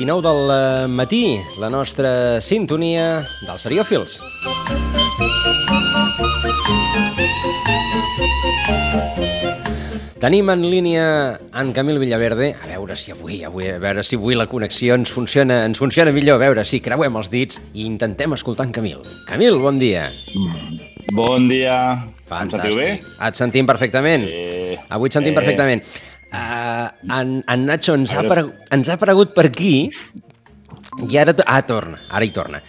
I 19 del eh, matí, la nostra sintonia dels seriòfils. Tenim en línia en Camil Villaverde. A veure si avui, avui, a veure si avui la connexió ens funciona, ens funciona millor. A veure si creuem els dits i intentem escoltar en Camil. Camil, bon dia. Bon dia. Fantàstic. Em sentiu bé? Et sentim perfectament. Sí. Avui et sentim eh. perfectament. Uh, en, en Nacho ens ha, aparegut, ens ha aparegut per aquí i ara... Ah, torna, ara hi torna.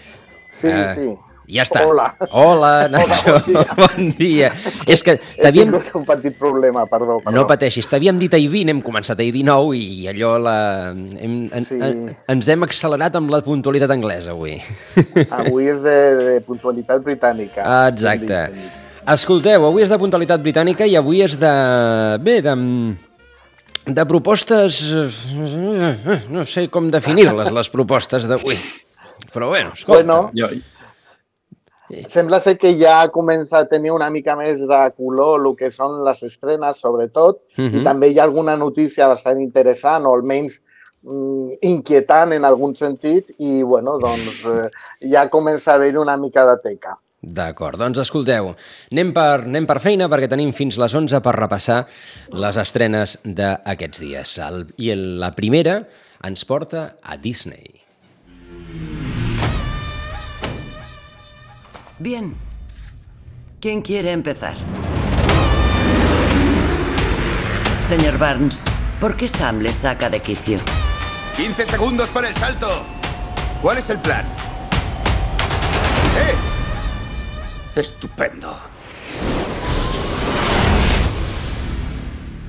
Sí, uh, sí. Ja està. Hola. Hola, Nacho. Hola, bon dia. bon dia. És que t'havíem... He un petit problema, perdó, perdó. No pateixis, t'havíem dit ahir 20, hem començat ahir 19 i allò la... Hem, en, sí. en, ens hem accelerat amb la puntualitat anglesa avui. Avui és de, de puntualitat britànica. Exacte. Escolteu, avui és de puntualitat britànica i avui és de... Bé, de de propostes... No sé com definir-les, les propostes d'avui. Però bueno, escolta... Bueno, jo... Sembla ser que ja comença a tenir una mica més de color el que són les estrenes, sobretot, uh -huh. i mhm. també hi ha alguna notícia bastant interessant, o almenys mm, inquietant en algun sentit, i bueno, doncs eh, ja comença a haver una mica de teca. D'acord, doncs escolteu, anem per, anem per feina perquè tenim fins les 11 per repassar les estrenes d'aquests dies. El, I el, la primera ens porta a Disney. Bien. ¿Quién quiere empezar? Señor Barnes, ¿por qué Sam le saca de quicio? 15 segundos para el salto. ¿Cuál es el plan? Estupendo.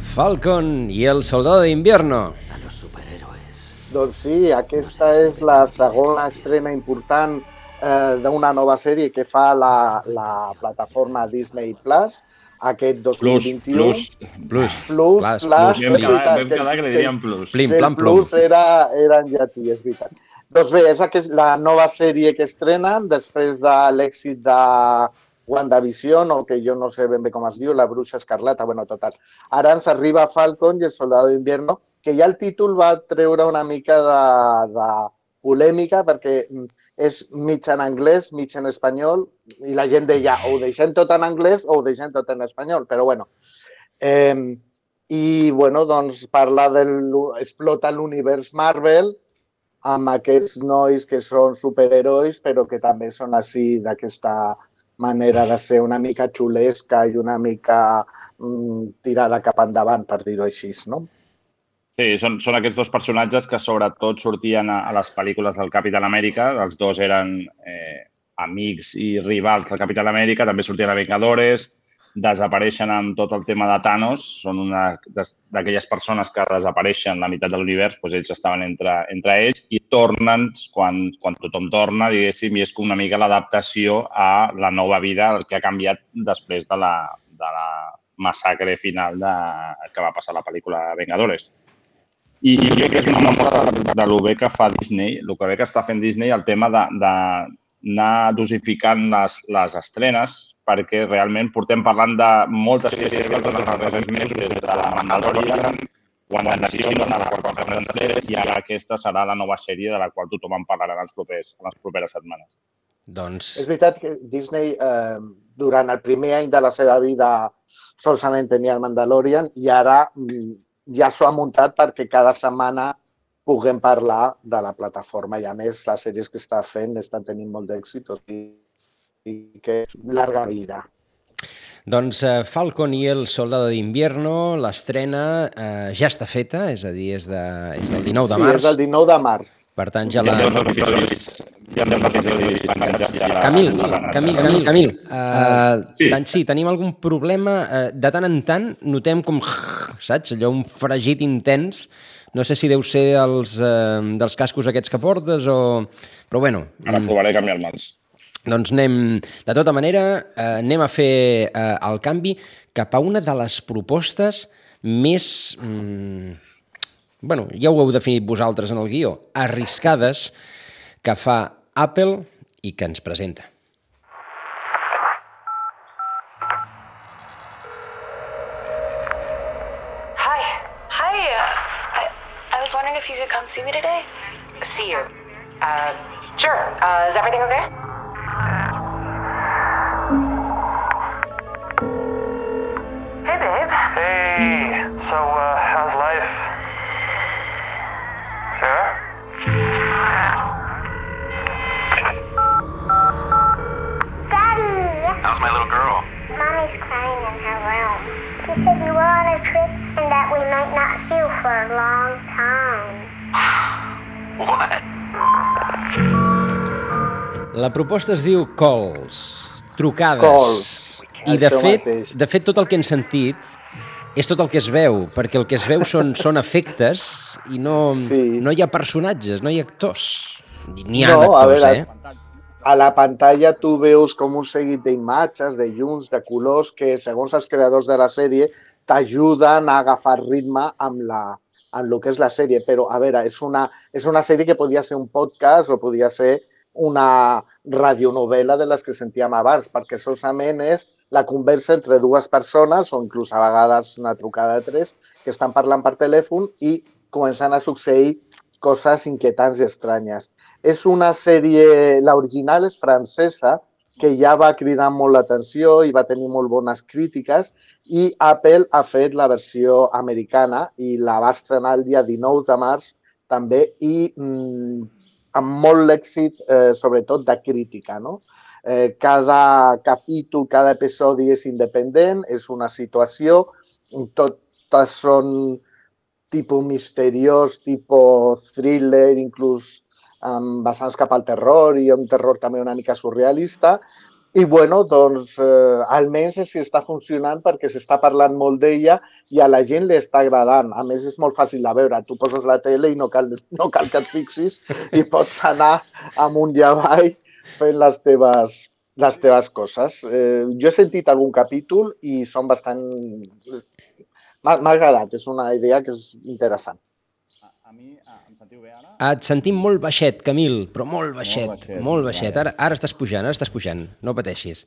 Falcon i el soldado de invierno. A los superhéroes. Doncs sí, aquesta és la segona estrena important eh, d'una nova sèrie que fa la, la plataforma Disney Plus aquest 2021. Plus, plus. Plus. Plus, plus. plus. plus. Vam quedar, vam quedar que li diem plus. Plim, plam, plom. Plus era, era en llatí, és veritat. Doncs bé, és aquest, la nova sèrie que estrenen després de l'èxit de WandaVision, o que jo no sé ben bé com es diu, la bruixa escarlata, bueno, total. Ara ens arriba Falcon i el soldado d'Invierno, que ja el títol va treure una mica de, de polèmica perquè és mig en anglès, mig en espanyol, i la gent deia o ho deixem tot en anglès o ho deixem tot en espanyol, però bueno. Eh, I, bueno, doncs parla del... explota l'univers Marvel, amb aquests nois que són superherois, però que també són així d'aquesta manera de ser una mica xulesca i una mica mm, tirada cap endavant, per dir-ho així, no? Sí, són, són aquests dos personatges que sobretot sortien a, a les pel·lícules del Capitán Amèrica. Els dos eren eh, amics i rivals del Capitán Amèrica, també sortien a Vengadores, desapareixen amb tot el tema de Thanos, són una d'aquelles persones que desapareixen la meitat de l'univers, doncs ells estaven entre, entre ells i tornen quan, quan tothom torna, diguéssim, i és com una mica l'adaptació a la nova vida, el que ha canviat després de la, de la massacre final de, que va passar la pel·lícula Vengadores. I, i jo crec que és una mostra de, de lo bé que fa Disney, el que bé que està fent Disney, el tema de, de anar dosificant les, les estrenes, perquè realment portem parlant de moltes sèries que els darrers mesos, des de la Mandalorian, WandaVision, de la qual parlem i ara aquesta serà la nova sèrie de la qual tothom en parlarà en, els propers, en les properes setmanes. Doncs... És veritat que Disney, eh, durant el primer any de la seva vida, solament tenia el Mandalorian i ara mm, ja s'ho ha muntat perquè cada setmana puguem parlar de la plataforma i a més les sèries que està fent estan tenint molt d'èxit i, i que larga vida. Doncs uh, Falcon i el Soldado d'Invierno, l'estrena uh, ja està feta, és a dir, és, de, és del 19 de març. Sí, és del 19 de març. Per tant, ja la... Camil, Camil, Camil, Camil. Uh, sí. Tant sí, tenim algun problema. Uh, de tant en tant notem com, saps, allò, un fregit intens No sé si deu ser els, eh, dels cascos aquests que portes o... Però bueno, Ara provaré a canviar-me'ls. Doncs anem... De tota manera, eh, anem a fer eh, el canvi cap a una de les propostes més... Mm, bueno, ja ho heu definit vosaltres en el guió, arriscades que fa Apple i que ens presenta. Hi. Hi. Uh, I, I was wondering if you could come see me today. See you. Uh, sure. Uh, is everything okay? Hey, so uh, how's life? Sarah? Daddy! How's my little girl? Mommy's crying in her room. She said you were on a trip and that we might not see you for a long time. What? La proposta es diu calls, trucades. Calls, I de fet, mateix. de fet tot el que hem sentit és tot el que es veu, perquè el que es veu són, són efectes i no, Sí. no hi ha personatges, no hi ha actors. N'hi ha No, a d'actors, veure, eh? A la pantalla tu veus com un seguit d'imatges, de llums, de colors, que segons els creadors de la sèrie t'ajuden a agafar ritme amb, la, amb el que és la sèrie. Però, a veure, és una, és una sèrie que podia ser un podcast o podia ser una radionovela de les que sentíem abans, perquè solament és la conversa entre dues persones, o inclús a vegades una trucada de tres, que estan parlant per telèfon i comencen a succeir coses inquietants i estranyes. És una sèrie, l'original és francesa, que ja va cridar molt l'atenció i va tenir molt bones crítiques i Apple ha fet la versió americana i la va estrenar el dia 19 de març també i mm, amb molt èxit, eh, sobretot de crítica. No? Eh, cada capítol, cada episodi és independent, és una situació, totes són tipus misteriós, tipus thriller, inclús amb vessants cap al terror i un terror també una mica surrealista. I bueno, doncs eh, almenys si està funcionant perquè s'està parlant molt d'ella i a la gent li està agradant. A més, és molt fàcil de veure. Tu poses la tele i no cal, no cal que et fixis i pots anar amunt i avall fent les teves, les teves coses. Eh, jo he sentit algun capítol i són bastant... M'ha agradat, és una idea que és interessant. A, a mi, a, em sentiu bé ara? Et sentim molt baixet, Camil, però molt baixet, molt baixet. Molt baixet. Ara, ara estàs pujant, ara estàs pujant, no pateixis.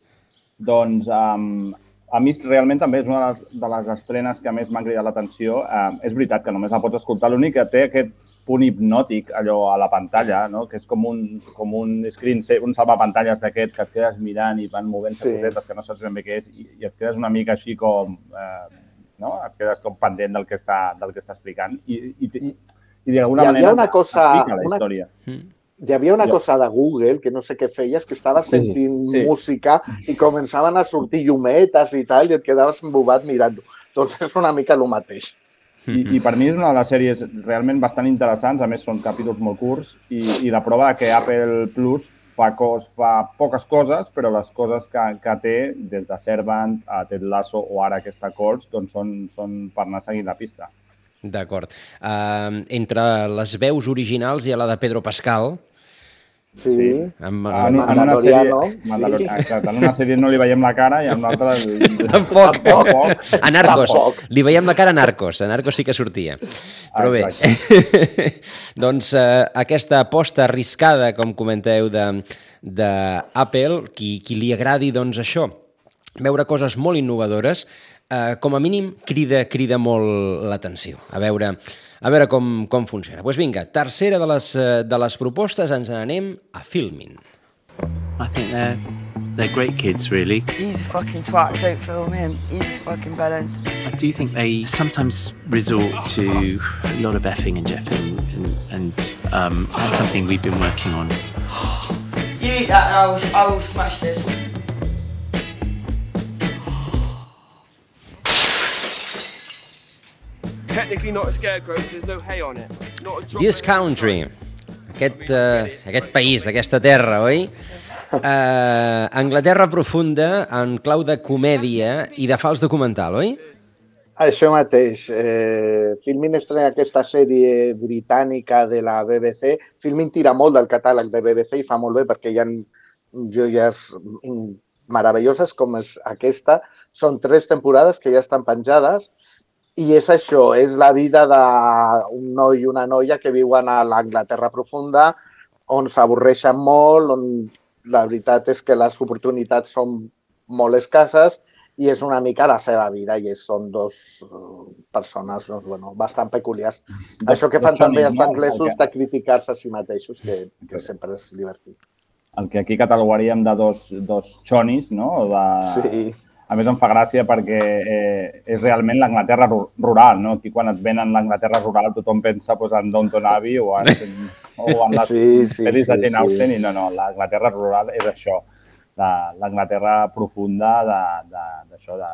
Doncs um, a mi realment també és una de les, de les estrenes que més m'han cridat l'atenció. Um, és veritat que només la pots escoltar, l'únic que té aquest punt hipnòtic allò a la pantalla, no? que és com un, com un screen, un salvapantalles d'aquests que et quedes mirant i van movent-se Sí. cosetes que no saps ben bé què és i, i et quedes una mica així com... Eh, no? Et quedes com pendent del que està, del que està explicant i, i, i, i d'alguna manera una cosa- explica la una- història. Hi havia una cosa de Google, que no sé què feies, que estaves Sí, sentint sí. música i començaven a sortir llumetes i tal, i et quedaves embobat mirant-ho. Doncs és una mica el mateix. I, I per mi és una de les sèries realment bastant interessants, a més són capítols molt curts i, i la prova que Apple Plus fa, cos, fa poques coses, però les coses que, que té, des de Servant a Ted Lasso o ara aquesta Calls, doncs són, són per anar seguint la pista. D'acord. Uh, entre les veus originals hi ha la de Pedro Pascal, Sí. Sí. En, amb, en una sèrie, Mandaloriano, Mandalori- sí. exacte, en una sèrie no li veiem la cara i en l'altra... Tampoc. Tampoc. A Narcos. Tampoc. Li veiem la cara a Narcos. A Narcos sí que sortia. Però bé, doncs eh, aquesta aposta arriscada, com comenteu, de, de Apple, qui, qui li agradi doncs això, veure coses molt innovadores, eh, com a mínim crida, crida molt l'atenció. A veure, a veure com, com funciona. Doncs pues vinga, tercera de les, eh, de les propostes, ens n'anem a Filmin. I think they're they're great kids, really. He's a fucking twat. Don't film him. He's a fucking bellend. I do think they sometimes resort to a lot of effing and jeffing, and, and um, that's something we've been working on. You eat that and I will, I will smash this. Technically not a scarecrow because there's no hay on it. Not a drop This country, aquest, uh, aquest país, aquesta terra, oi? Uh, Anglaterra profunda en clau de comèdia i de fals documental, oi? Això mateix. Eh, Filmin estrena aquesta sèrie britànica de la BBC. Filmin tira molt del catàleg de BBC i fa molt bé perquè hi ha joies meravelloses com és aquesta. Són tres temporades que ja estan penjades i és això, és la vida d'un noi i una noia que viuen a l'Anglaterra profunda, on s'avorreixen molt, on la veritat és que les oportunitats són molt escasses i és una mica la seva vida i són dos eh, persones doncs, bueno, bastant peculiars. Dos- Això que fan també els anglesos Perquè- de criticar-se a si mateixos, que, que sempre és divertit. El que aquí catalogaríem de dos, dos xonis, no? De... Sí. A més, em fa gràcia perquè eh, és realment l'Anglaterra ru- rural, no? Aquí quan et venen l'Anglaterra rural tothom pensa pues, en Downton Abbey o en, o en les Sí, sí, pel·lis de sí, Jane sí. Austen i no, no, l'Anglaterra rural és això, la- l'Anglaterra profunda de- de- d'això, de,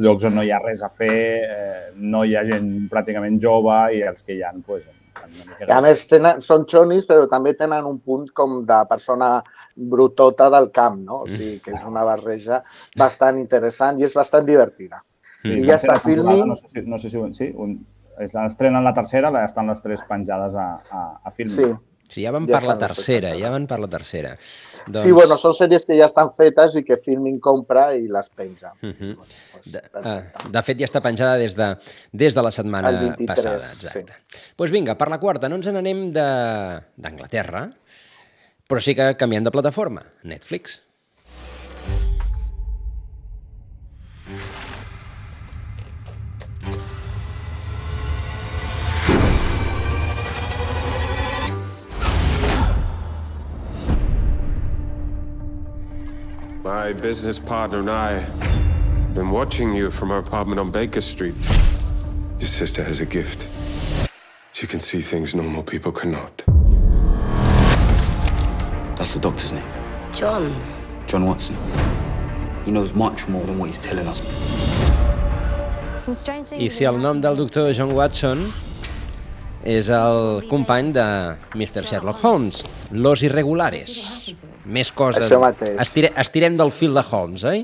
llocs on no hi ha res a fer, eh, no hi ha gent pràcticament jove i els que hi ha, pues, una I a més, tenen, són xonis, però també tenen un punt com de persona brutota del camp, no? O sigui, que és una barreja bastant interessant i és bastant divertida. Sí, I ja està filming. No sé si, no sé si sí, un, es- estrenen la tercera, estan les tres penjades a, a, a Filmin. Sí. Sí, ja van Ja per la tercera, ja van per la tercera. Doncs... Sí, bueno, són sèries que ja estan fetes i que Filmin compra i les penja. Uh -huh. de, uh, de fet, ja està penjada des de, des de la setmana El 23, passada. Exacte. Doncs pues vinga, per la quarta, no ens n'anem de- d'Anglaterra, però sí que canviem de plataforma, Netflix. My business partner and I have been watching you from our apartment on Baker Street. Your sister has a gift. She can see things normal people cannot. That's the doctor's name. John. John Watson. He knows much more than what he's telling us. Some strange things. I si el nom del doctor John Watson és el company de Mr. Sherlock Holmes, Los Irregulares. Més coses. Això mateix. Estire, estirem del fil de Holmes, eh?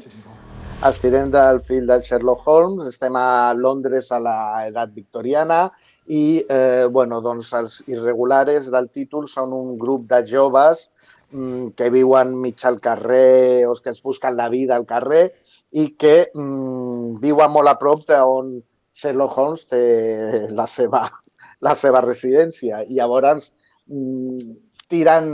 Estirem del fil del Sherlock Holmes, estem a Londres a l'edat victoriana i eh, bueno, doncs els irregulares del títol són un grup de joves mm, que viuen mig al carrer o que es busquen la vida al carrer i que mm, viuen molt a prop d'on Sherlock Holmes té la seva, la seva residència. I llavors mm, tiren,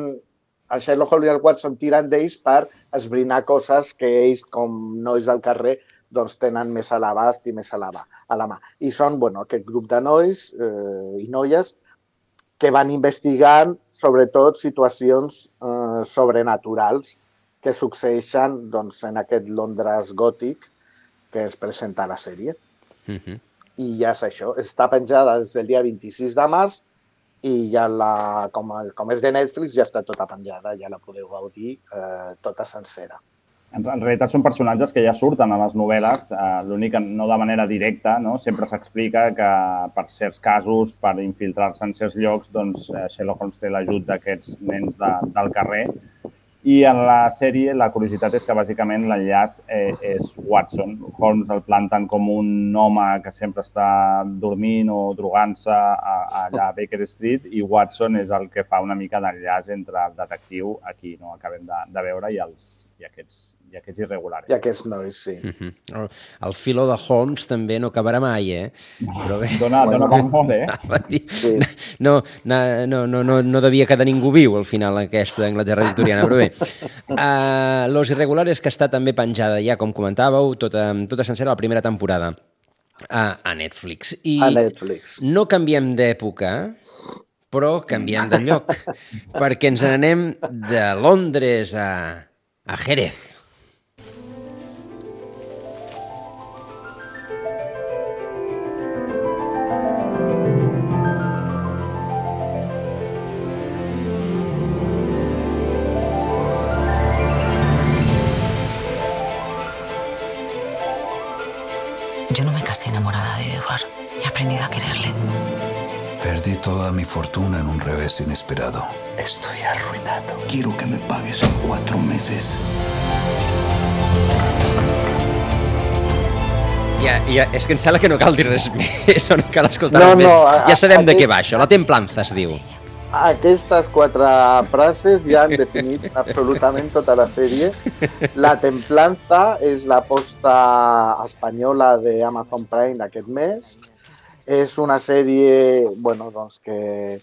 el Sherlock Holmes i el Watson tiren d'ells per esbrinar coses que ells, com nois del carrer, doncs tenen més a l'abast i més a la, a la mà. I són bueno, aquest grup de nois eh, i noies que van investigant sobretot situacions eh, sobrenaturals que succeeixen doncs, en aquest Londres gòtic que es presenta a la sèrie. Uh -huh. I ja és això, està penjada des del dia 26 de març i ja la, com, com és de Netflix ja està tota penjada, ja la podeu gaudir eh, tota sencera. En, en realitat són personatges que ja surten a les novel·les, eh, l'únic que no de manera directa, no? sempre s'explica que per certs casos, per infiltrar-se en certs llocs, doncs eh, Sherlock Holmes té l'ajut d'aquests nens de, del carrer i en la sèrie la curiositat és que bàsicament l'enllaç eh, és Watson. Holmes el planten com un home que sempre està dormint o drogant-se allà a Baker Street i Watson és el que fa una mica d'enllaç entre el detectiu, aquí no acabem de, de veure, i, els, i, aquests, i aquests irregulares. I aquests nois, sí. Uh -huh. el, el filo de Holmes també no acabarà mai, eh? Però bé. Dona- dona per molt, eh? Dir, No, no, no, no, no, no devia quedar ningú viu al final aquesta Anglaterra victoriana, però bé. Uh, Los Irregulares, que està també penjada ja, com comentàveu, tota, tota sencera la primera temporada a, a Netflix. I A Netflix. no canviem d'època, però canviem de lloc, perquè ens n'anem de Londres a, a Jerez. Yo no me casé enamorada de Edward. He aprendido a quererle. Perdí toda mi fortuna en un revés inesperado. Estoy arruinado. Quiero que me pagues en cuatro meses. ja, ja, és que em sembla que no cal dir res més, o no cal escoltar No, res més. no, ja sabem de què va això, la templanza es diu. Aquestes quatre frases ja han definit absolutament tota la sèrie. La Templanza és l'aposta espanyola d'Amazon Prime d'aquest mes. És una sèrie bueno, doncs que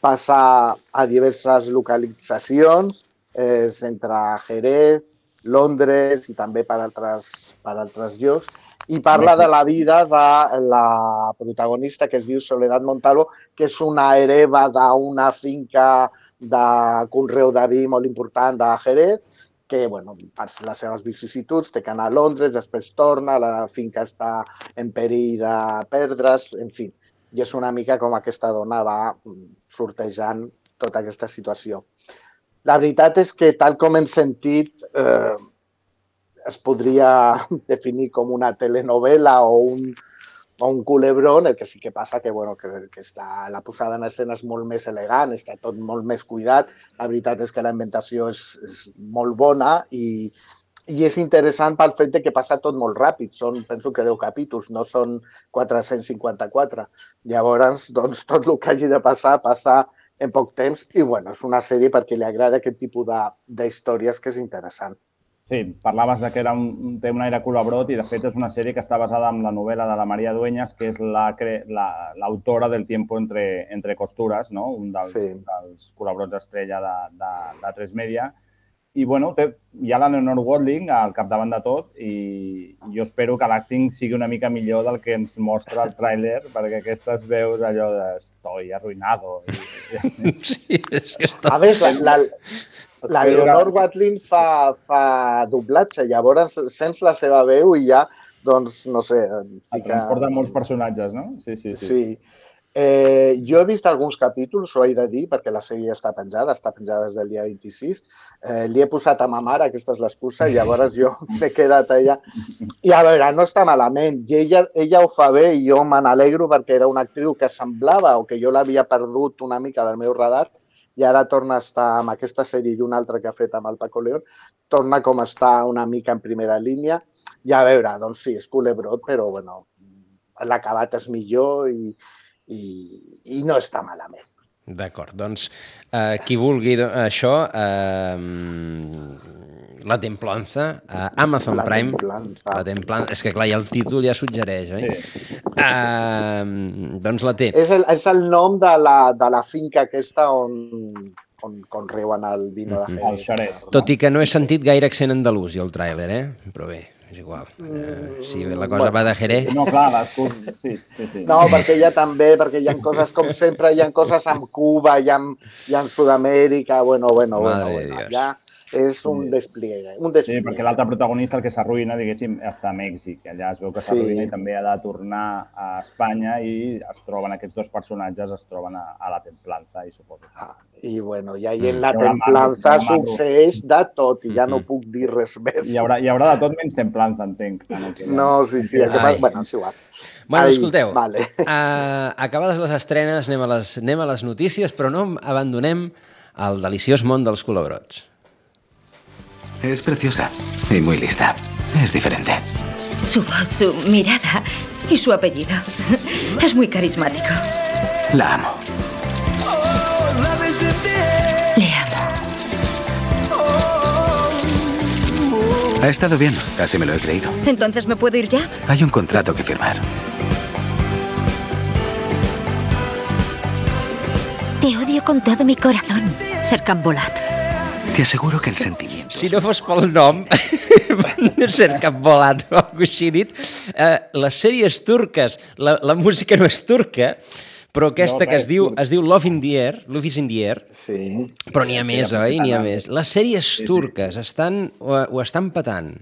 passa a diverses localitzacions, és entre Jerez, Londres i també per altres, per altres llocs, i parla de la vida de la protagonista que es diu Soledad Montalvo, que és una hereva d'una finca de conreu de vi molt important de Jerez, que bueno, per les seves vicissituds té que anar a Londres, després torna, la finca està en perill de perdre's, en fi. I és una mica com aquesta dona va mm, sortejant tota aquesta situació. La veritat és que, tal com hem sentit, eh, es podria definir com una telenovela o un, o un culebrón, el que sí que passa que, bueno, que, que està, la posada en escena és molt més elegant, està tot molt més cuidat. La veritat és que la inventació és, és molt bona i, i és interessant pel fet de que passa tot molt ràpid. Són, penso que 10 capítols, no són 454. Llavors, doncs, tot el que hagi de passar, passa en poc temps i, bueno, és una sèrie perquè li agrada aquest tipus d'històries que és interessant. Sí, parlaves de que era un, té un aire colabrot i de fet és una sèrie que està basada en la novel·la de la Maria Dueñas, que és l'autora la, la, l'autora del Tiempo entre, entre costures, no? un dels, Sí. dels colabrots estrella de, de, de 3 Media. I bueno, té, hi ha la Leonor Watling al capdavant de tot i jo espero que l'acting sigui una mica millor del que ens mostra el tràiler, perquè aquestes veus allò de estoy arruinado. I... Sí, és que està... A més, la, la, la Leonor Watling fa, fa doblatge, llavors sents la seva veu i ja, doncs, no sé, fica... transporta molts personatges, no? Sí, sí, sí. Sí. Eh, jo he vist alguns capítols, ho he de dir, perquè la sèrie està penjada, està penjada des del dia 26. Eh, li he posat a ma mare, aquesta és l'excusa, i llavors jo m'he quedat allà. I a veure, no està malament. I ella, ella ho fa bé i jo me n'alegro perquè era una actriu que semblava o que jo l'havia perdut una mica del meu radar i ara torna a estar amb aquesta sèrie i una altra que ha fet amb el Paco León, torna com a estar una mica en primera línia. I a veure, doncs sí, és culebrot, però bueno, l'acabat és millor i, i, i no està malament. D'acord, doncs eh, qui vulgui do- això, eh, la Templanza, a Amazon La Prime. Templanza. La Templanza. És que clar, ja el títol ja suggereix, oi? Sí. Eh, doncs la té. És el, és el nom de la, de la finca aquesta on, on conreuen el vino de Jerez. El Xerès. Tot i que no he sentit gaire accent andalús, jo, el tràiler, eh? Però bé, és igual. Eh, si la cosa bueno, va de Jerez... No, clar, l'excus... Sí, sí, sí. No, perquè ella també, perquè hi ha coses, com sempre, hi ha coses amb Cuba, hi ha, hi ha en Sud-amèrica, bueno, bueno, Madre bueno, bueno, Dios. Ja és un despliegue, un Sí, despliegue. perquè l'altre protagonista, el que s'arruïna, diguéssim, està a Mèxic. Allà es veu que Sí. s'arruïna i també ha de tornar a Espanya i es troben aquests dos personatges, es troben a, a la Templanza, i suposo. Ah, I bueno, i ahí en la templanza marro. succeeix de tot i ja no Mhm. puc dir res més. Hi haurà, hi haurà de tot menys Templanza, entenc. que- No, sí, sí, el que Ai. passa... Bueno, és igual. Bueno, Ai, escolteu, Vale. uh, acabades les estrenes, anem a les, anem a les notícies, però no abandonem el deliciós món dels colabrots. Es preciosa y muy lista. Es diferente. Su voz, su mirada y su apellido. Es muy carismático. La amo. Le amo. Ha estado bien. Casi me lo he creído. Entonces me puedo ir ya. Hay un contrato que firmar. Te odio con todo mi corazón, Serkan Bolat. Te aseguro que el sentimiento. Si no fos pel nom, de ser cap volat o alguna així dit, eh, les sèries turques, la, la música no és turca, però aquesta No, que es diu, es diu Love in the Air, Love is in the Air, Sí. però n'hi ha Sí, més, sí, oi? N'hi ha més. Les sèries Sí, sí. turques estan, ho, ho estan patant.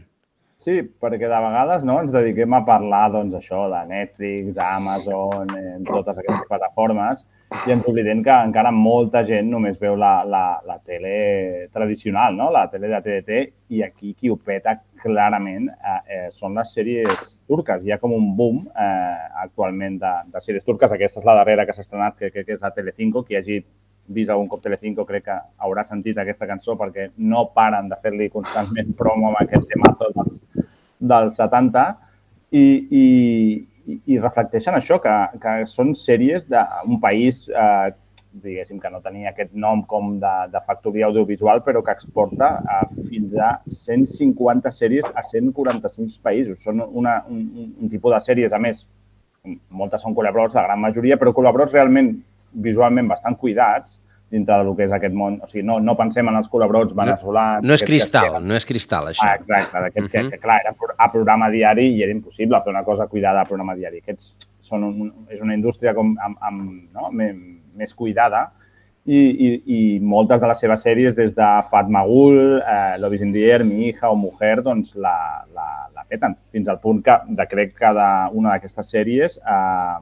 Sí, perquè de vegades no, ens dediquem a parlar doncs, això de Netflix, Amazon, eh, totes aquestes plataformes, i ens oblidem que encara molta gent només veu la, la, la tele tradicional, no? la tele de TDT, i aquí qui ho peta clarament eh, eh, són les sèries turques. Hi ha com un boom eh, actualment de, de sèries turques. Aquesta és la darrera que s'ha estrenat, que crec que és a Telecinco. Qui hagi vist algun cop Telecinco crec que haurà sentit aquesta cançó perquè no paren de fer-li constantment promo amb aquest temazo dels, dels 70 i, i, i, i reflecteixen això, que, que són sèries d'un país, eh, diguéssim, que no tenia aquest nom com de, de factoria audiovisual, però que exporta eh, fins a 150 sèries a 145 països. Són una, un, un tipus de sèries, a més, moltes són col·laboradors, la gran majoria, però col·laboradors realment visualment bastant cuidats dintre del que és aquest món. O sigui, no, no pensem en els col·laboradors veneçolans. No és cristal, no és cristal, això. Ah, exacte, d'aquests uh -huh. que, que, clar, era a programa diari i era impossible fer una cosa cuidada a programa diari. Aquests són un, és una indústria com, amb, amb, no? més cuidada i, i, i moltes de les seves sèries, des de Fatmagul, eh, Love is in the Air, Mi hija o Mujer, doncs la, la, la peten. Fins al punt que, de crec que una d'aquestes sèries eh,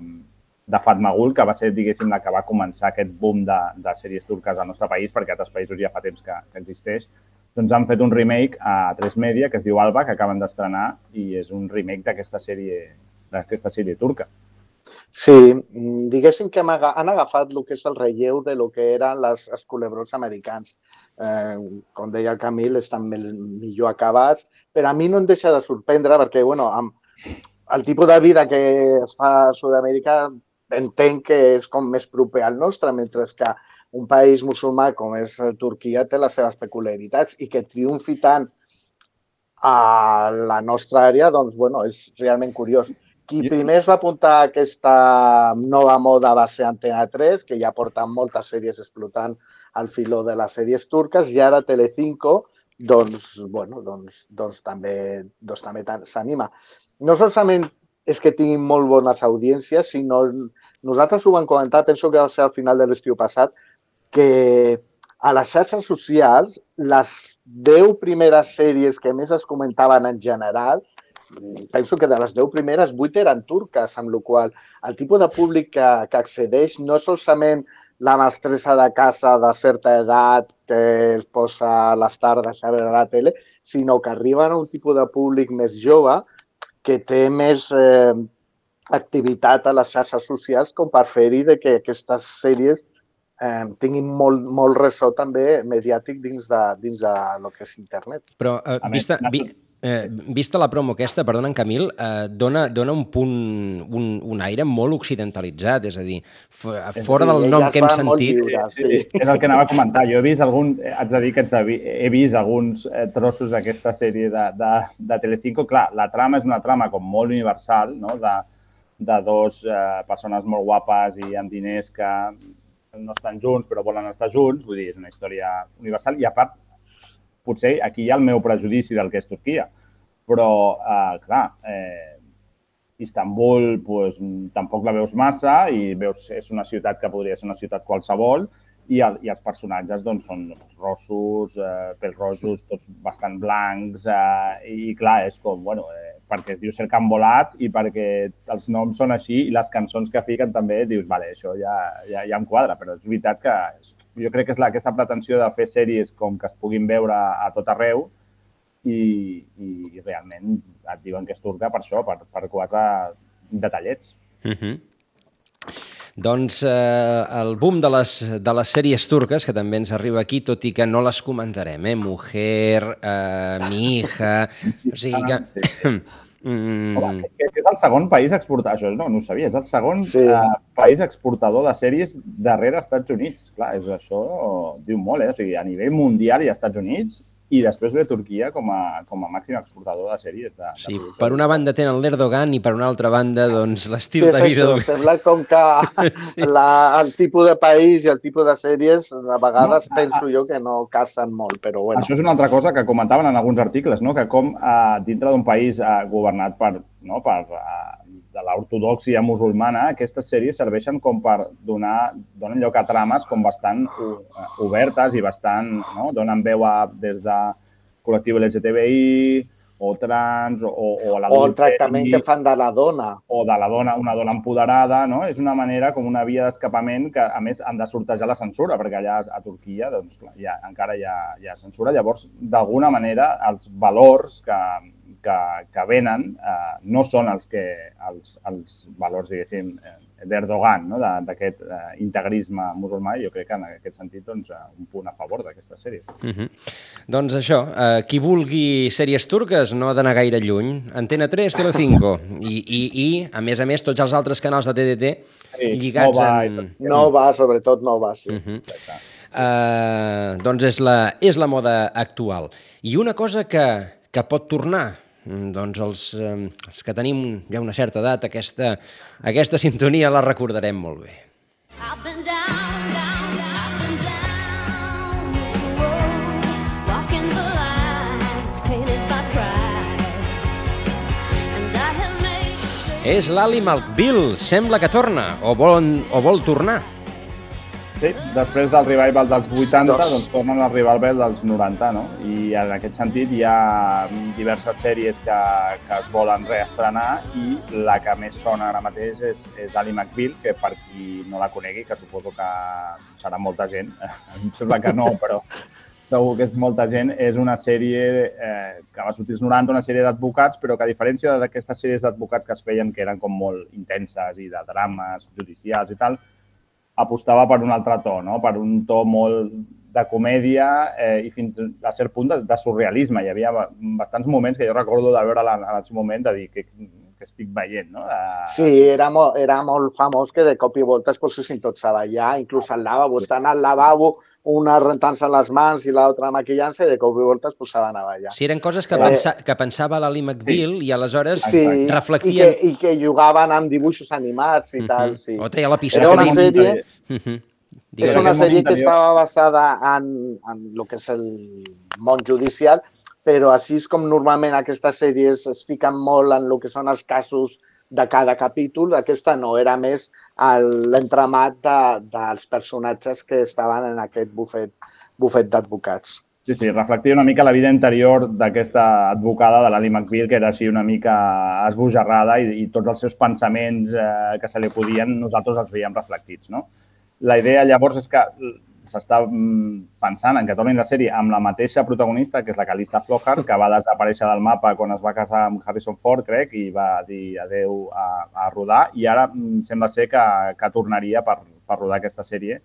de Fatmagul, que va ser, diguéssim, la que va començar aquest boom de, de sèries turques al nostre país, perquè a altres països ja fa temps que, que existeix, doncs han fet un remake a 3 Media, que es diu Alba, que acaben d'estrenar, i és un remake d'aquesta sèrie, d'aquesta sèrie turca. Sí, diguéssim que han agafat el que és el relleu de lo que eren les, els culebrons americans. Eh, com deia el Camil, estan millor acabats, però a mi no em deixa de sorprendre perquè, bueno, amb el tipus de vida que es fa a Sud-amèrica entenc que és com més proper al nostre, mentre que un país musulmà com és Turquia té les seves peculiaritats i que triomfi tant a la nostra àrea, doncs, bueno, és realment curiós. Qui primer es va apuntar a aquesta nova moda va ser Antena 3, que ja porta moltes sèries explotant al filó de les sèries turques, i ara Telecinco, doncs, bueno, doncs, doncs també, doncs també s'anima. No solament és que tinguin molt bones audiències, sinó nosaltres ho vam comentar, penso que va ser al final de l'estiu passat, que a les xarxes socials, les 10 primeres sèries que més es comentaven en general, penso que de les 10 primeres, 8 eren turques, amb la qual el tipus de públic que, que accedeix no solament la mestressa de casa de certa edat que es posa a les tardes a veure la tele, sinó que arriben a un tipus de públic més jove que té més eh, activitat a les xarxes socials com per fer-hi de que aquestes sèries eh, tinguin molt, molt ressò també mediàtic dins de, dins de lo que és internet. Però eh, vista, vi, eh, vista la promo aquesta, perdona, en Camil, eh, dona, dona un punt, un, un aire molt occidentalitzat, és a dir, fora sí, del nom que hem sentit... Lliure, sí. sí. És el que anava a comentar. Jo he vist algun, haig de dir que de, he vist alguns eh, trossos d'aquesta sèrie de, de, de Telecinco. Clar, la trama és una trama com molt universal, no?, de, de dos eh, persones molt guapes i amb diners que no estan junts però volen estar junts, vull dir, és una història universal i a part, potser aquí hi ha el meu prejudici del que és Turquia, però, eh, clar, eh, Istanbul pues, tampoc la veus massa i veus és una ciutat que podria ser una ciutat qualsevol i, el, i els personatges doncs, són rossos, eh, pels rojos, tots bastant blancs eh, i clar, és com, bueno, eh, perquè es diu Cercant Volat i perquè els noms són així i les cançons que fiquen també dius, vale, això ja, ja, ja em quadra, però és veritat que jo crec que és la, aquesta pretensió de fer sèries com que es puguin veure a tot arreu i, i realment et diuen que és turca per això, per, per quatre detallets. Mm -hmm. Doncs eh, el boom de les, de les sèries turques, que també ens arriba aquí, tot i que no les comentarem, eh? Mujer, eh, Mi hija... O sigui que... Mm. Home, que és el segon país exportador, això no, no ho sabia, és el segon sí. eh, país exportador de sèries darrere Estats Units. Clar, és això diu molt, eh? O sigui, a nivell mundial i als Estats Units i després ve Turquia com a, com a màxim exportador de sèries. De, sí, de per una banda tenen l'Erdogan i per una altra banda doncs, l'estil sí, de vida... Sí, sembla com que sí. la, el tipus de país i el tipus de sèries a vegades no, penso a, jo que no casen molt, però bueno. Això és una altra cosa que comentaven en alguns articles, no? que com eh, dintre d'un país eh, governat per, no? per eh, l'ortodoxia musulmana, aquestes sèries serveixen com per donar, donen lloc a trames com bastant obertes i bastant, no? donen veu a, des de col·lectiu LGTBI o trans o, o a O el tractament que fan de la dona. O de la dona, una dona empoderada, no? És una manera com una via d'escapament que, a més, han de sortejar la censura, perquè allà a Turquia, doncs, clar, ja, encara hi ha, hi ha censura. Llavors, d'alguna manera, els valors que, que, que venen eh, no són els, que, els, els valors, diguéssim, eh, d'Erdogan, no? D'aquest eh, integrisme musulmà, jo crec que en aquest sentit doncs, eh, un punt a favor d'aquestes sèries. Uh -huh. Doncs això, eh, qui vulgui sèries turques no ha d'anar gaire lluny. Antena 3, Telecinco. I, i, I, a més a més, tots els altres canals de TDT Sí, lligats Nova i en... No va, sobretot no va, sí. Uh -huh. uh, doncs és la, és la moda actual. I una cosa que, que pot tornar, doncs els, els que tenim ja una certa edat, aquesta, aquesta sintonia la recordarem molt bé. És l'Ali McBeal, sembla que torna, o vol, o vol tornar. Sí, després del revival dels 80, Dos. doncs tornen al revival dels 90, no? I en aquest sentit hi ha diverses sèries que, que es volen reestrenar i la que més sona ara mateix és, és Ali McBeal, que per qui no la conegui, que suposo que serà molta gent, em sembla que no, però segur que és molta gent, és una sèrie eh, que va sortir als 90, una sèrie d'advocats, però que a diferència d'aquestes sèries d'advocats que es feien, que eren com molt intenses i de drames judicials i tal, apostava per un altre to, no? per un to molt de comèdia eh, i fins a cert punt de, de surrealisme. Hi havia ba- bastants moments que jo recordo de veure en el seu moment de dir que, que estic veient. No? De... Sí, era, mo era molt famós que de cop i volta es posessin tots a ballar, inclús al lavabo. Estan al lavabo, una rentant-se les mans i l'altra maquillant-se i de cop i volta es posaven a ballar. Si eren coses que, Eh, pensa, que pensava l'Ali McBeal i aleshores Sí, reflectien... i que, i que jugaven amb dibuixos animats i tal, sí. O treia la Era pistola. una sèrie, Uh -huh. és una sèrie que estava basada en, en el que és el món judicial, però així és com normalment aquestes sèries es fiquen molt en el que són els casos de cada capítol. Aquesta no, era més l'entramat de, dels personatges que estaven en aquest bufet, bufet d'advocats. Sí, sí, reflectia una mica la vida interior d'aquesta advocada de l'Ali McBeal, que era així una mica esbojarrada i, i tots els seus pensaments eh, que se li podien, nosaltres els veiem reflectits, no? La idea llavors és que s'està mm, pensant en que tornin la sèrie amb la mateixa protagonista, que és la Calista Flockhart, que va desaparèixer del mapa quan es va casar amb Harrison Ford, crec, i va dir adeu a, a rodar, i ara mm, sembla ser que, que tornaria per, per rodar aquesta sèrie.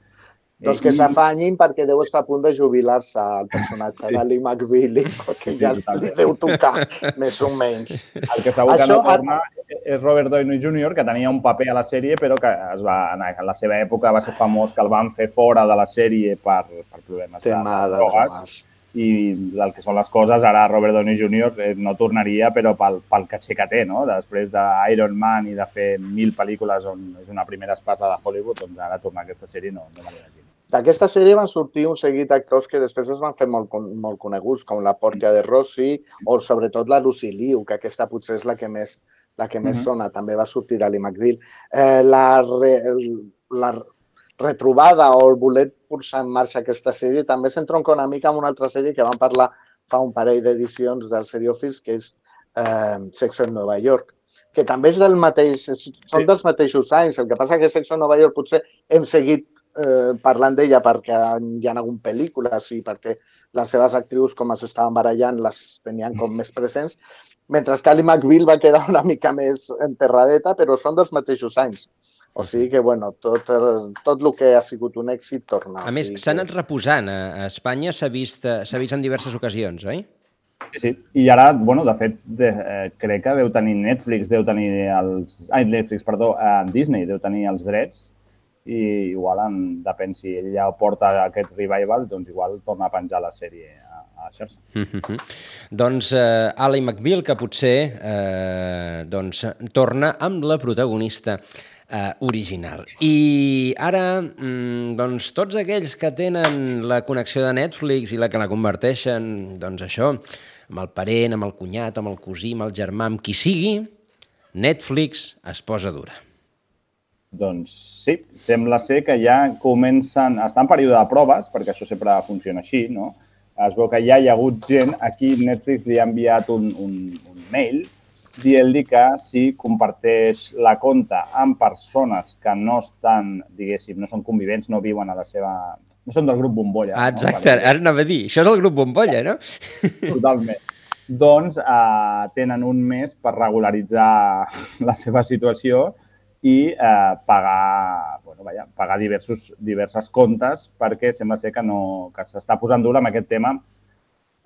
Doncs que s'afanyin perquè deu estar a punt de jubilar-se el personatge Sí. sí. d'Ali McBeal, perquè ja li deu tocar, més o menys. El que segur que Això, no torna és Robert Downey Jr., que tenia un paper a la sèrie, però que es va, en la seva època va ser famós que el van fer fora de la sèrie per, per problemes Tema de, de drogues. drogues. I el que són les coses, ara Robert Downey Jr. eh, no tornaria, però pel, pel caché que té, no? Després d'Iron Man i de fer mil pel·lícules on és una primera espasa de Hollywood, doncs ara tornar a aquesta sèrie no, no me l'imagino. D'aquesta sèrie van sortir un seguit d'actors que després es van fer molt, molt coneguts, com la Portia de Rossi o sobretot la Lucy Liu, que aquesta potser és la que més, la que més Mhm. sona, també va sortir d'Ali McBeal. Eh, la, re, la retrobada o el voler posar en marxa aquesta sèrie també s'entronca una mica amb una altra sèrie que vam parlar fa un parell d'edicions del Seriofils, que és eh, Sexo en Nova York que també és del mateix, són Sí. dels mateixos anys. El que passa que Sexo en Nova York potser hem seguit eh, parlant d'ella perquè hi ha hagut pel·lícules i perquè les seves actrius, com es estaven barallant, les tenien com més presents, mentre que Ali McBeal va quedar una mica més enterradeta, però són dels mateixos anys. O sigui que, bueno, tot el, tot el que ha sigut un èxit torna. A més, s'ha que- anat reposant. A a Espanya s'ha vist, eh, s'ha vist en diverses ocasions, oi? Sí, sí. I ara, bueno, de fet, de, eh, crec que deu tenir Netflix, deu tenir els... Ai, Netflix, perdó, eh, Disney deu tenir els drets i igual, en, depèn si ell ja porta aquest revival, doncs igual torna a penjar la sèrie a, a la xarxa. Mhm. doncs eh, Ali McBeal, que potser eh, doncs, torna amb la protagonista eh, original. I ara, mm, doncs, tots aquells que tenen la connexió de Netflix i la que la converteixen, doncs això, amb el parent, amb el cunyat, amb el cosí, amb el germà, amb qui sigui, Netflix es posa dura. Doncs sí, sembla ser que ja comencen... Està en període de proves, perquè això sempre funciona així, no? Es veu que ja hi ha hagut gent, aquí Netflix li ha enviat un, un, un mail dient-li que si comparteix la compte amb persones que no estan, diguéssim, no són convivents, no viuen a la seva... no són del grup Bombolla. Ah, exacte, No? ara anava a dir, això és el grup Bombolla, no? Totalment. doncs eh, tenen un mes per regularitzar la seva situació i eh, pagar, bueno, vaja, pagar diversos, diverses comptes perquè sembla ser que, no, que s'està posant dur amb aquest tema,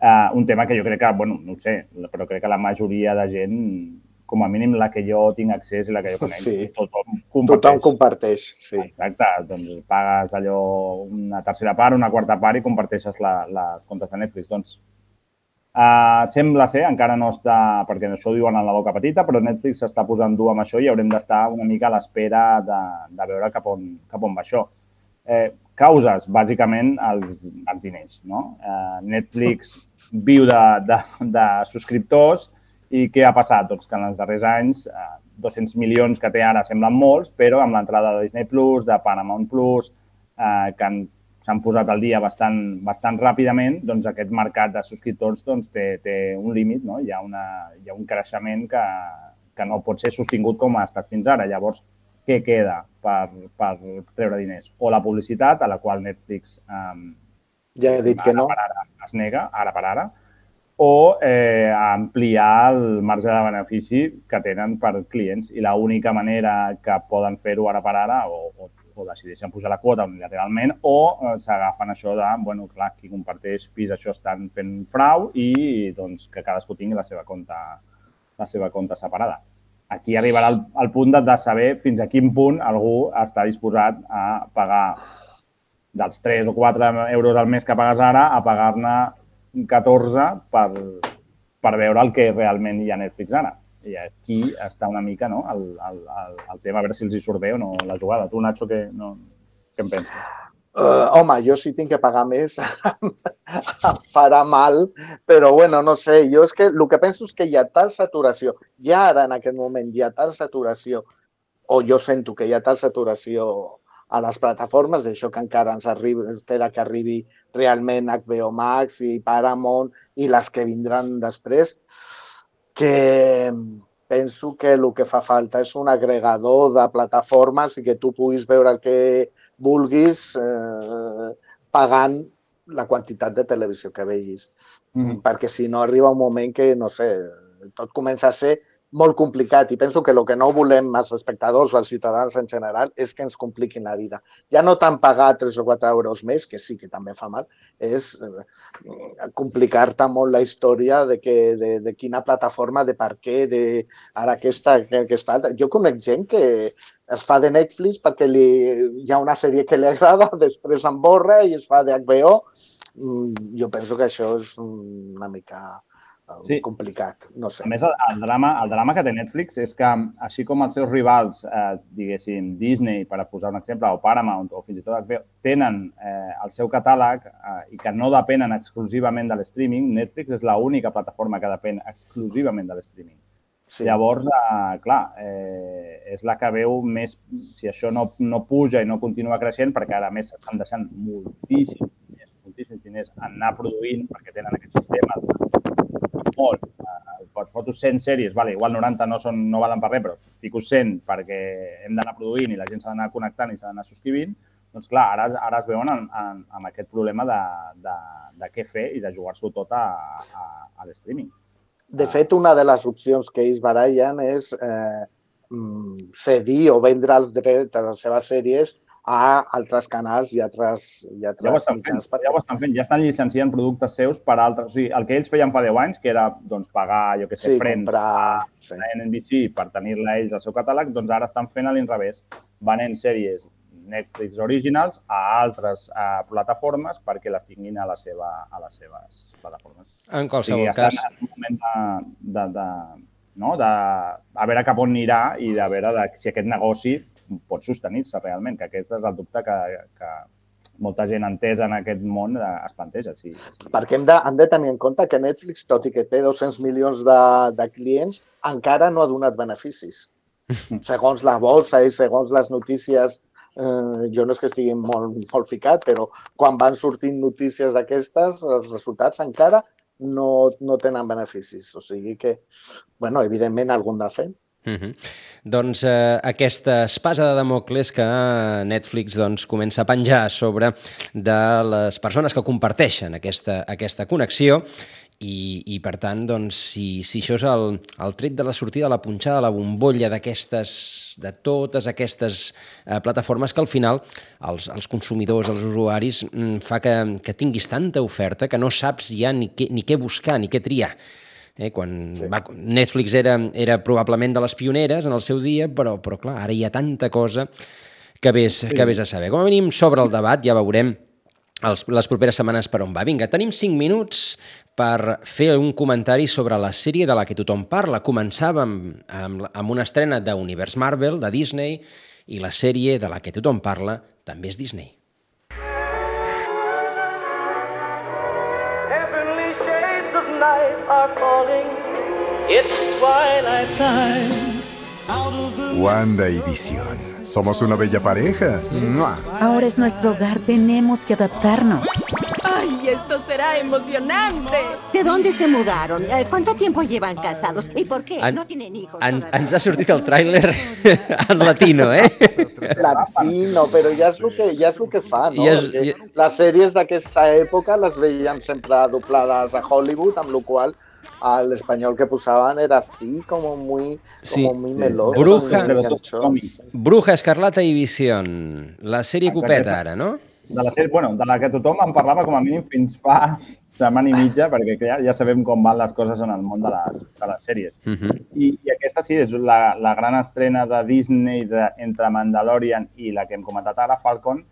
eh, un tema que jo crec que, bueno, no ho sé, però crec que la majoria de gent, com a mínim la que jo tinc accés i la que jo conec, Sí. tothom comparteix. Tothom comparteix, sí. Exacte, doncs pagues allò una tercera part, una quarta part i comparteixes la, les comptes de Netflix. Doncs uh, sembla ser, encara no està, perquè això ho diuen en la boca petita, però Netflix s'està posant dur amb això i haurem d'estar una mica a l'espera de, de veure cap on, cap on va això. Eh, causes, bàsicament, els, els diners. No? Eh, Netflix viu de, de, de subscriptors i què ha passat? Doncs que en els darrers anys eh, 200 milions que té ara semblen molts, però amb l'entrada de Disney+, Plus, de Paramount+, Plus, eh, que han- s'han posat al dia bastant, bastant ràpidament, doncs aquest mercat de subscriptors doncs, té, té un límit, no? hi, ha una, hi ha un creixement que, que no pot ser sostingut com ha estat fins ara. Llavors, què queda per, per treure diners? O la publicitat, a la qual Netflix eh, Ja he dit que no. ara es nega, ara per ara, o eh, ampliar el marge de benefici que tenen per clients. I l'única manera que poden fer-ho ara per ara, o, o, o decideixen pujar la quota unilateralment, o eh, s'agafen això de, bueno, clar, qui comparteix pis, això estan fent frau i doncs que cadascú tingui la seva compte, la seva compte separada. Aquí arribarà el, el punt de, de saber fins a quin punt algú està disposat a pagar dels 3 o 4 euros al mes que pagues ara a pagar-ne 14 per, per veure el que realment hi ha Netflix ara. I aquí està una mica no? el, el, el, el tema, a veure si els hi surt bé o no la jugada. Tu, Nacho, què, no, què en penses? Uh, home, jo si tinc que pagar més em farà mal, però bueno, no sé, jo és que el que penso és que hi ha tal saturació, ja ara en aquest moment hi ha tal saturació, o jo sento que hi ha tal saturació a les plataformes, d'això que encara ens arriba, espera que arribi realment HBO Max i Paramount i les que vindran després, que penso que el que fa falta és un agregador de plataformes i que tu puguis veure el que vulguis eh, pagant la quantitat de televisió que vegis. Mm -hmm. Perquè si no arriba un moment que, no sé, tot comença a ser molt complicat i penso que el que no volem als espectadors o als ciutadans en general és que ens compliquin la vida. Ja no tant pagar 3 o 4 euros més, que sí que també fa mal, és eh, complicar-te molt la història de, que, de, de quina plataforma, de per què, de ara aquesta, aquesta altra. Jo conec gent que es fa de Netflix perquè li, hi ha una sèrie que li agrada, després en borra i es fa de HBO. Jo penso que això és una mica sí. complicat, no sé. A més, el, el, drama, el drama que té Netflix és que, així com els seus rivals, eh, diguéssim, Disney, per posar un exemple, o Paramount, o fins i tot HBO, tenen eh, el seu catàleg eh, i que no depenen exclusivament de l'streaming, Netflix és l'única plataforma que depèn exclusivament de l'streaming. Sí. Llavors, eh, clar, eh, és la que veu més, si això no, no puja i no continua creixent, perquè ara més s'estan deixant moltíssims diners, moltíssims diners en anar produint, perquè tenen aquest sistema molt. Eh, pots fotos 100 sèries, vale, igual 90 no, són, no valen per res, però fico 100 perquè hem d'anar produint i la gent s'ha d'anar connectant i s'ha d'anar subscrivint, doncs clar, ara, ara es veuen en, en, amb aquest problema de, de, de què fer i de jugar-s'ho tot a, a, a l'streaming. De fet, una de les opcions que ells barallen és eh, cedir o vendre els drets de les seves sèries a altres canals i altres, i altres ja ho estan fent, per... ja ho estan fent, ja estan llicenciant productes seus per altres. O sigui, el que ells feien fa 10 anys, que era doncs, pagar, jo que sé, sí, Friends comprar, sí. a NBC per tenir-la ells al seu catàleg, doncs ara estan fent a l'inrevés, venent sèries Netflix Originals a altres uh, plataformes perquè les tinguin a, la seva, a les seves plataformes. En qualsevol o sigui, cas... en un moment de, de, de, no? de a veure cap on anirà i de veure de, si aquest negoci pot sostenir-se realment, que aquest és el dubte que, que molta gent entesa en aquest món eh, es planteja. Sí, sí. Perquè hem de, hem de tenir en compte que Netflix, tot i que té 200 milions de, de clients, encara no ha donat beneficis. segons la bolsa i segons les notícies, eh, jo no és que estigui molt, molt ficat, però quan van sortint notícies d'aquestes, els resultats encara no, no tenen beneficis. O sigui que, bueno, evidentment, algun de fer. Mm -hmm. Doncs eh, aquesta espasa de Damocles que Netflix doncs, comença a penjar sobre de les persones que comparteixen aquesta, aquesta connexió i, i per tant, doncs, si, si això és el, el tret de la sortida de la punxada de la bombolla d'aquestes, de totes aquestes eh, plataformes que al final els, els consumidors, els usuaris, mm, fa que, que tinguis tanta oferta que no saps ja ni què, ni què buscar, ni què triar. Eh, quan sí. va, Netflix era, era probablement de les pioneres en el seu dia, però, però clar, ara hi ha tanta cosa que vés, sí. que vés a saber. Com a mínim, sobre el debat ja veurem els, les properes setmanes per on va. Vinga, tenim 5 minuts per fer un comentari sobre la sèrie de la que tothom parla. Començàvem amb, amb una estrena d'Univers Marvel, de Disney, i la sèrie de la que tothom parla també és Disney. It's twilight time. Wanda y Visión. Somos una bella pareja. ¡Mua! Ahora es nuestro hogar, tenemos que adaptarnos. ¡Ay, esto será emocionante! ¿De dónde se mudaron? Eh, ¿Cuánto tiempo llevan casados? ¿Y por qué? En- no tienen hijos. En, ens ha sortit el tràiler en latino, eh? Latino, però ja és el que, ja és el que fa, no? I és- i- Les sèries d'aquesta època les veiem sempre doblades a Hollywood, amb la qual cosa l'espanyol que posaven era así, como muy, Sí. como muy meloso. Bruja. Bruja Escarlata i Vision. La sèrie copeta ara, no? De la, sèrie, bueno, de la que tothom en parlava com a mínim fins fa setmana i mitja, perquè ja, ja sabem com van les coses en el món de les, de les sèries. Uh -huh. I, I aquesta sí, és la, la gran estrena de Disney de, entre Mandalorian i la que hem comentat ara, Falcon,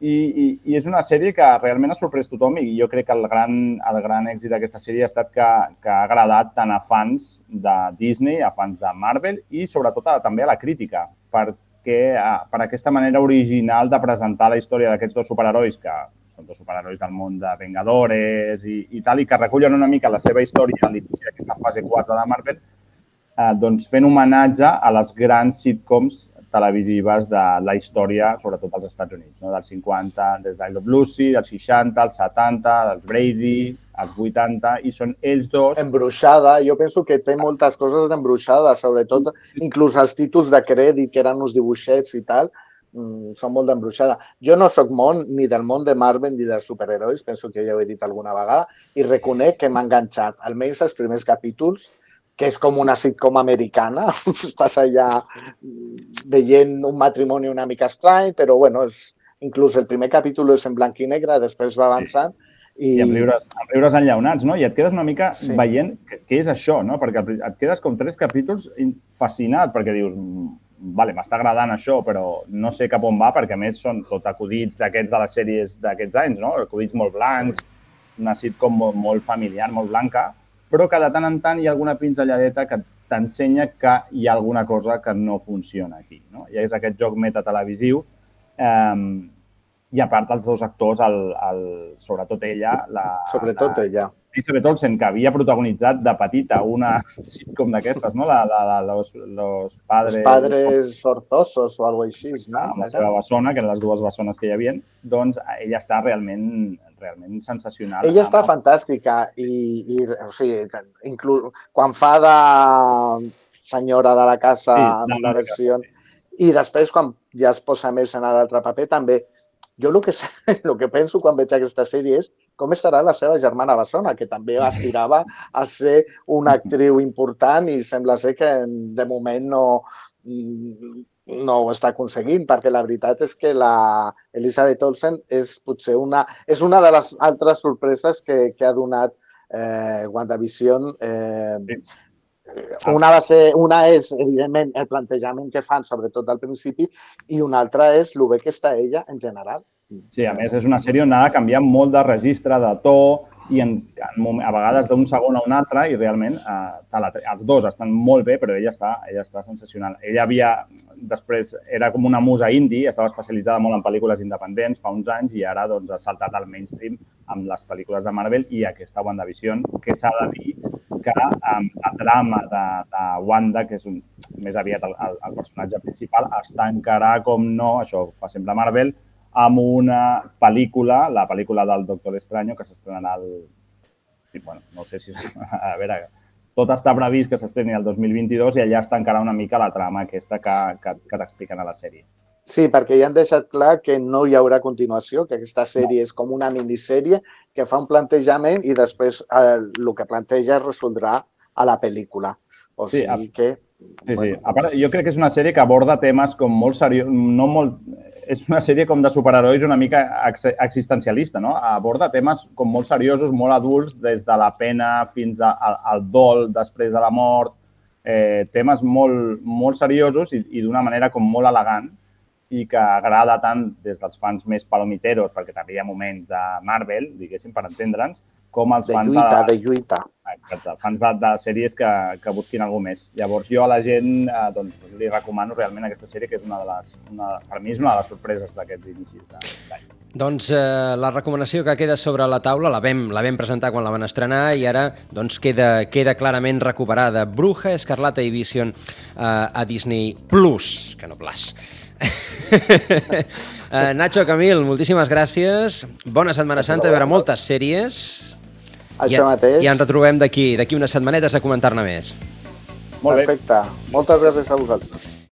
i, i, i és una sèrie que realment ha sorprès tothom i jo crec que el gran, el gran èxit d'aquesta sèrie ha estat que, que ha agradat tant a fans de Disney, a fans de Marvel i sobretot a, també a la crítica, perquè a, per aquesta manera original de presentar la història d'aquests dos superherois que són dos superherois del món de Vengadores i, i tal, i que recullen una mica la seva història a l'inici d'aquesta fase 4 de Marvel, eh, doncs fent homenatge a les grans sitcoms televisives de la història, sobretot als Estats Units, no? dels 50, des d'I Love Lucy, dels 60, als 70, dels Brady, als 80, i són ells dos... Embruixada, jo penso que té moltes coses d'embruixada, sobretot inclús els títols de crèdit, que eren uns dibuixets i tal, mm, són molt d'embruixada. Jo no sóc món ni del món de Marvel ni dels superherois, penso que ja ho he dit alguna vegada, i reconec que m'ha enganxat, almenys els primers capítols, que és com una sitcom americana, estàs allà veient un matrimoni una mica estrany, però bueno, és, inclús el primer capítol és en blanc i negre, després va avançant, i, I amb riures, amb riures enllaunats, no? I et quedes una mica Sí. sí. veient què, és això, no? Perquè et quedes com tres capítols in- fascinat, perquè dius, "Mm, vale, m'està agradant això, però no sé cap on va, perquè a més són tot acudits d'aquests de les sèries d'aquests anys, no? Acudits molt blancs, sí. una sitcom molt, molt familiar, molt blanca, però que de tant en tant hi ha alguna pinzelladeta que t'ensenya que hi ha alguna cosa que no funciona aquí, no? I és aquest joc metatelevisiu eh, i a part els dos actors, el, el, sobretot ella, la, sobretot la, ella. Elizabeth Olsen, que havia protagonitzat de petita una sitcom d'aquestes, no? La, la, la, los, los padres... Els padres forzosos o alguna així, no? amb la seva bessona, que eren les dues bessones que hi havia, doncs ella està realment, realment sensacional. Ella està fantàstica i, i o sigui, inclús quan fa de senyora de la casa Sí, en una la versió i després quan ja es posa més en l'altre paper també jo el que, el que penso quan veig aquesta sèrie és com estarà la seva germana Bessona, que també aspirava a ser una actriu important i sembla ser que de moment no, no ho està aconseguint, perquè la veritat és que la Elizabeth Olsen és potser una, és una de les altres sorpreses que, que ha donat eh, WandaVision. Eh, una, va ser, una és, evidentment, el plantejament que fan, sobretot al principi, i una altra és el bé que està ella en general. Sí, a més, és una sèrie on ha de canviar molt de registre, de to, i en, en, a vegades d'un segon a un altre, i realment eh, la, els dos estan molt bé, però ella està, ella està sensacional. Ella havia, després, era com una musa indie, estava especialitzada molt en pel·lícules independents fa uns anys i ara doncs, ha saltat al mainstream amb les pel·lícules de Marvel i aquesta WandaVision, que s'ha de dir que amb el drama de, de Wanda, que és un, més aviat el, el, el personatge principal, es tancarà, com no, això fa sempre Marvel, amb una pel·lícula, la pel·lícula del Doctor Estranyo, que s'estrenarà el... sí, Bueno, no sé si... A veure, tot està previst que s'estreni el 2022 i allà està encara una mica la trama aquesta que, que, que t'expliquen a la sèrie. Sí, perquè ja han deixat clar que no hi haurà continuació, que aquesta sèrie és com una minissèrie que fa un plantejament i després eh, el que planteja es resoldrà a la pel·lícula. O Sí, sigui a- que... Sí, sí. A part, jo crec que és una sèrie que aborda temes com molt seriós, no molt... És una sèrie com de superherois una mica ex existencialista, no? Aborda temes com molt seriosos, molt adults, des de la pena fins a, a, al dol després de la mort, eh, temes molt, molt seriosos i, i d'una manera com molt elegant i que agrada tant des dels fans més palomiteros, perquè també hi ha moments de Marvel, diguéssim, per entendre'ns, com els De fans lluita, de, de lluita. Exacte, fans de, de sèries que, que busquin alguna més. Llavors, jo a la gent eh, doncs, li recomano realment aquesta sèrie, que és una de les, una, per mi és una de les sorpreses d'aquests inicis d'any. Doncs eh, la recomanació que queda sobre la taula la vam, la vam presentar quan la van estrenar i ara doncs, queda, queda clarament recuperada. Bruja, Escarlata i Vision eh, a Disney Plus, que no Plus. eh, Nacho, Camil, moltíssimes gràcies. Bona Setmana Santa, a veure moltes sèries. Això I, mateix. I ens retrobem d'aquí d'aquí unes setmanetes a comentar-ne més. Molt bé. Perfecte. Moltes gràcies a vosaltres.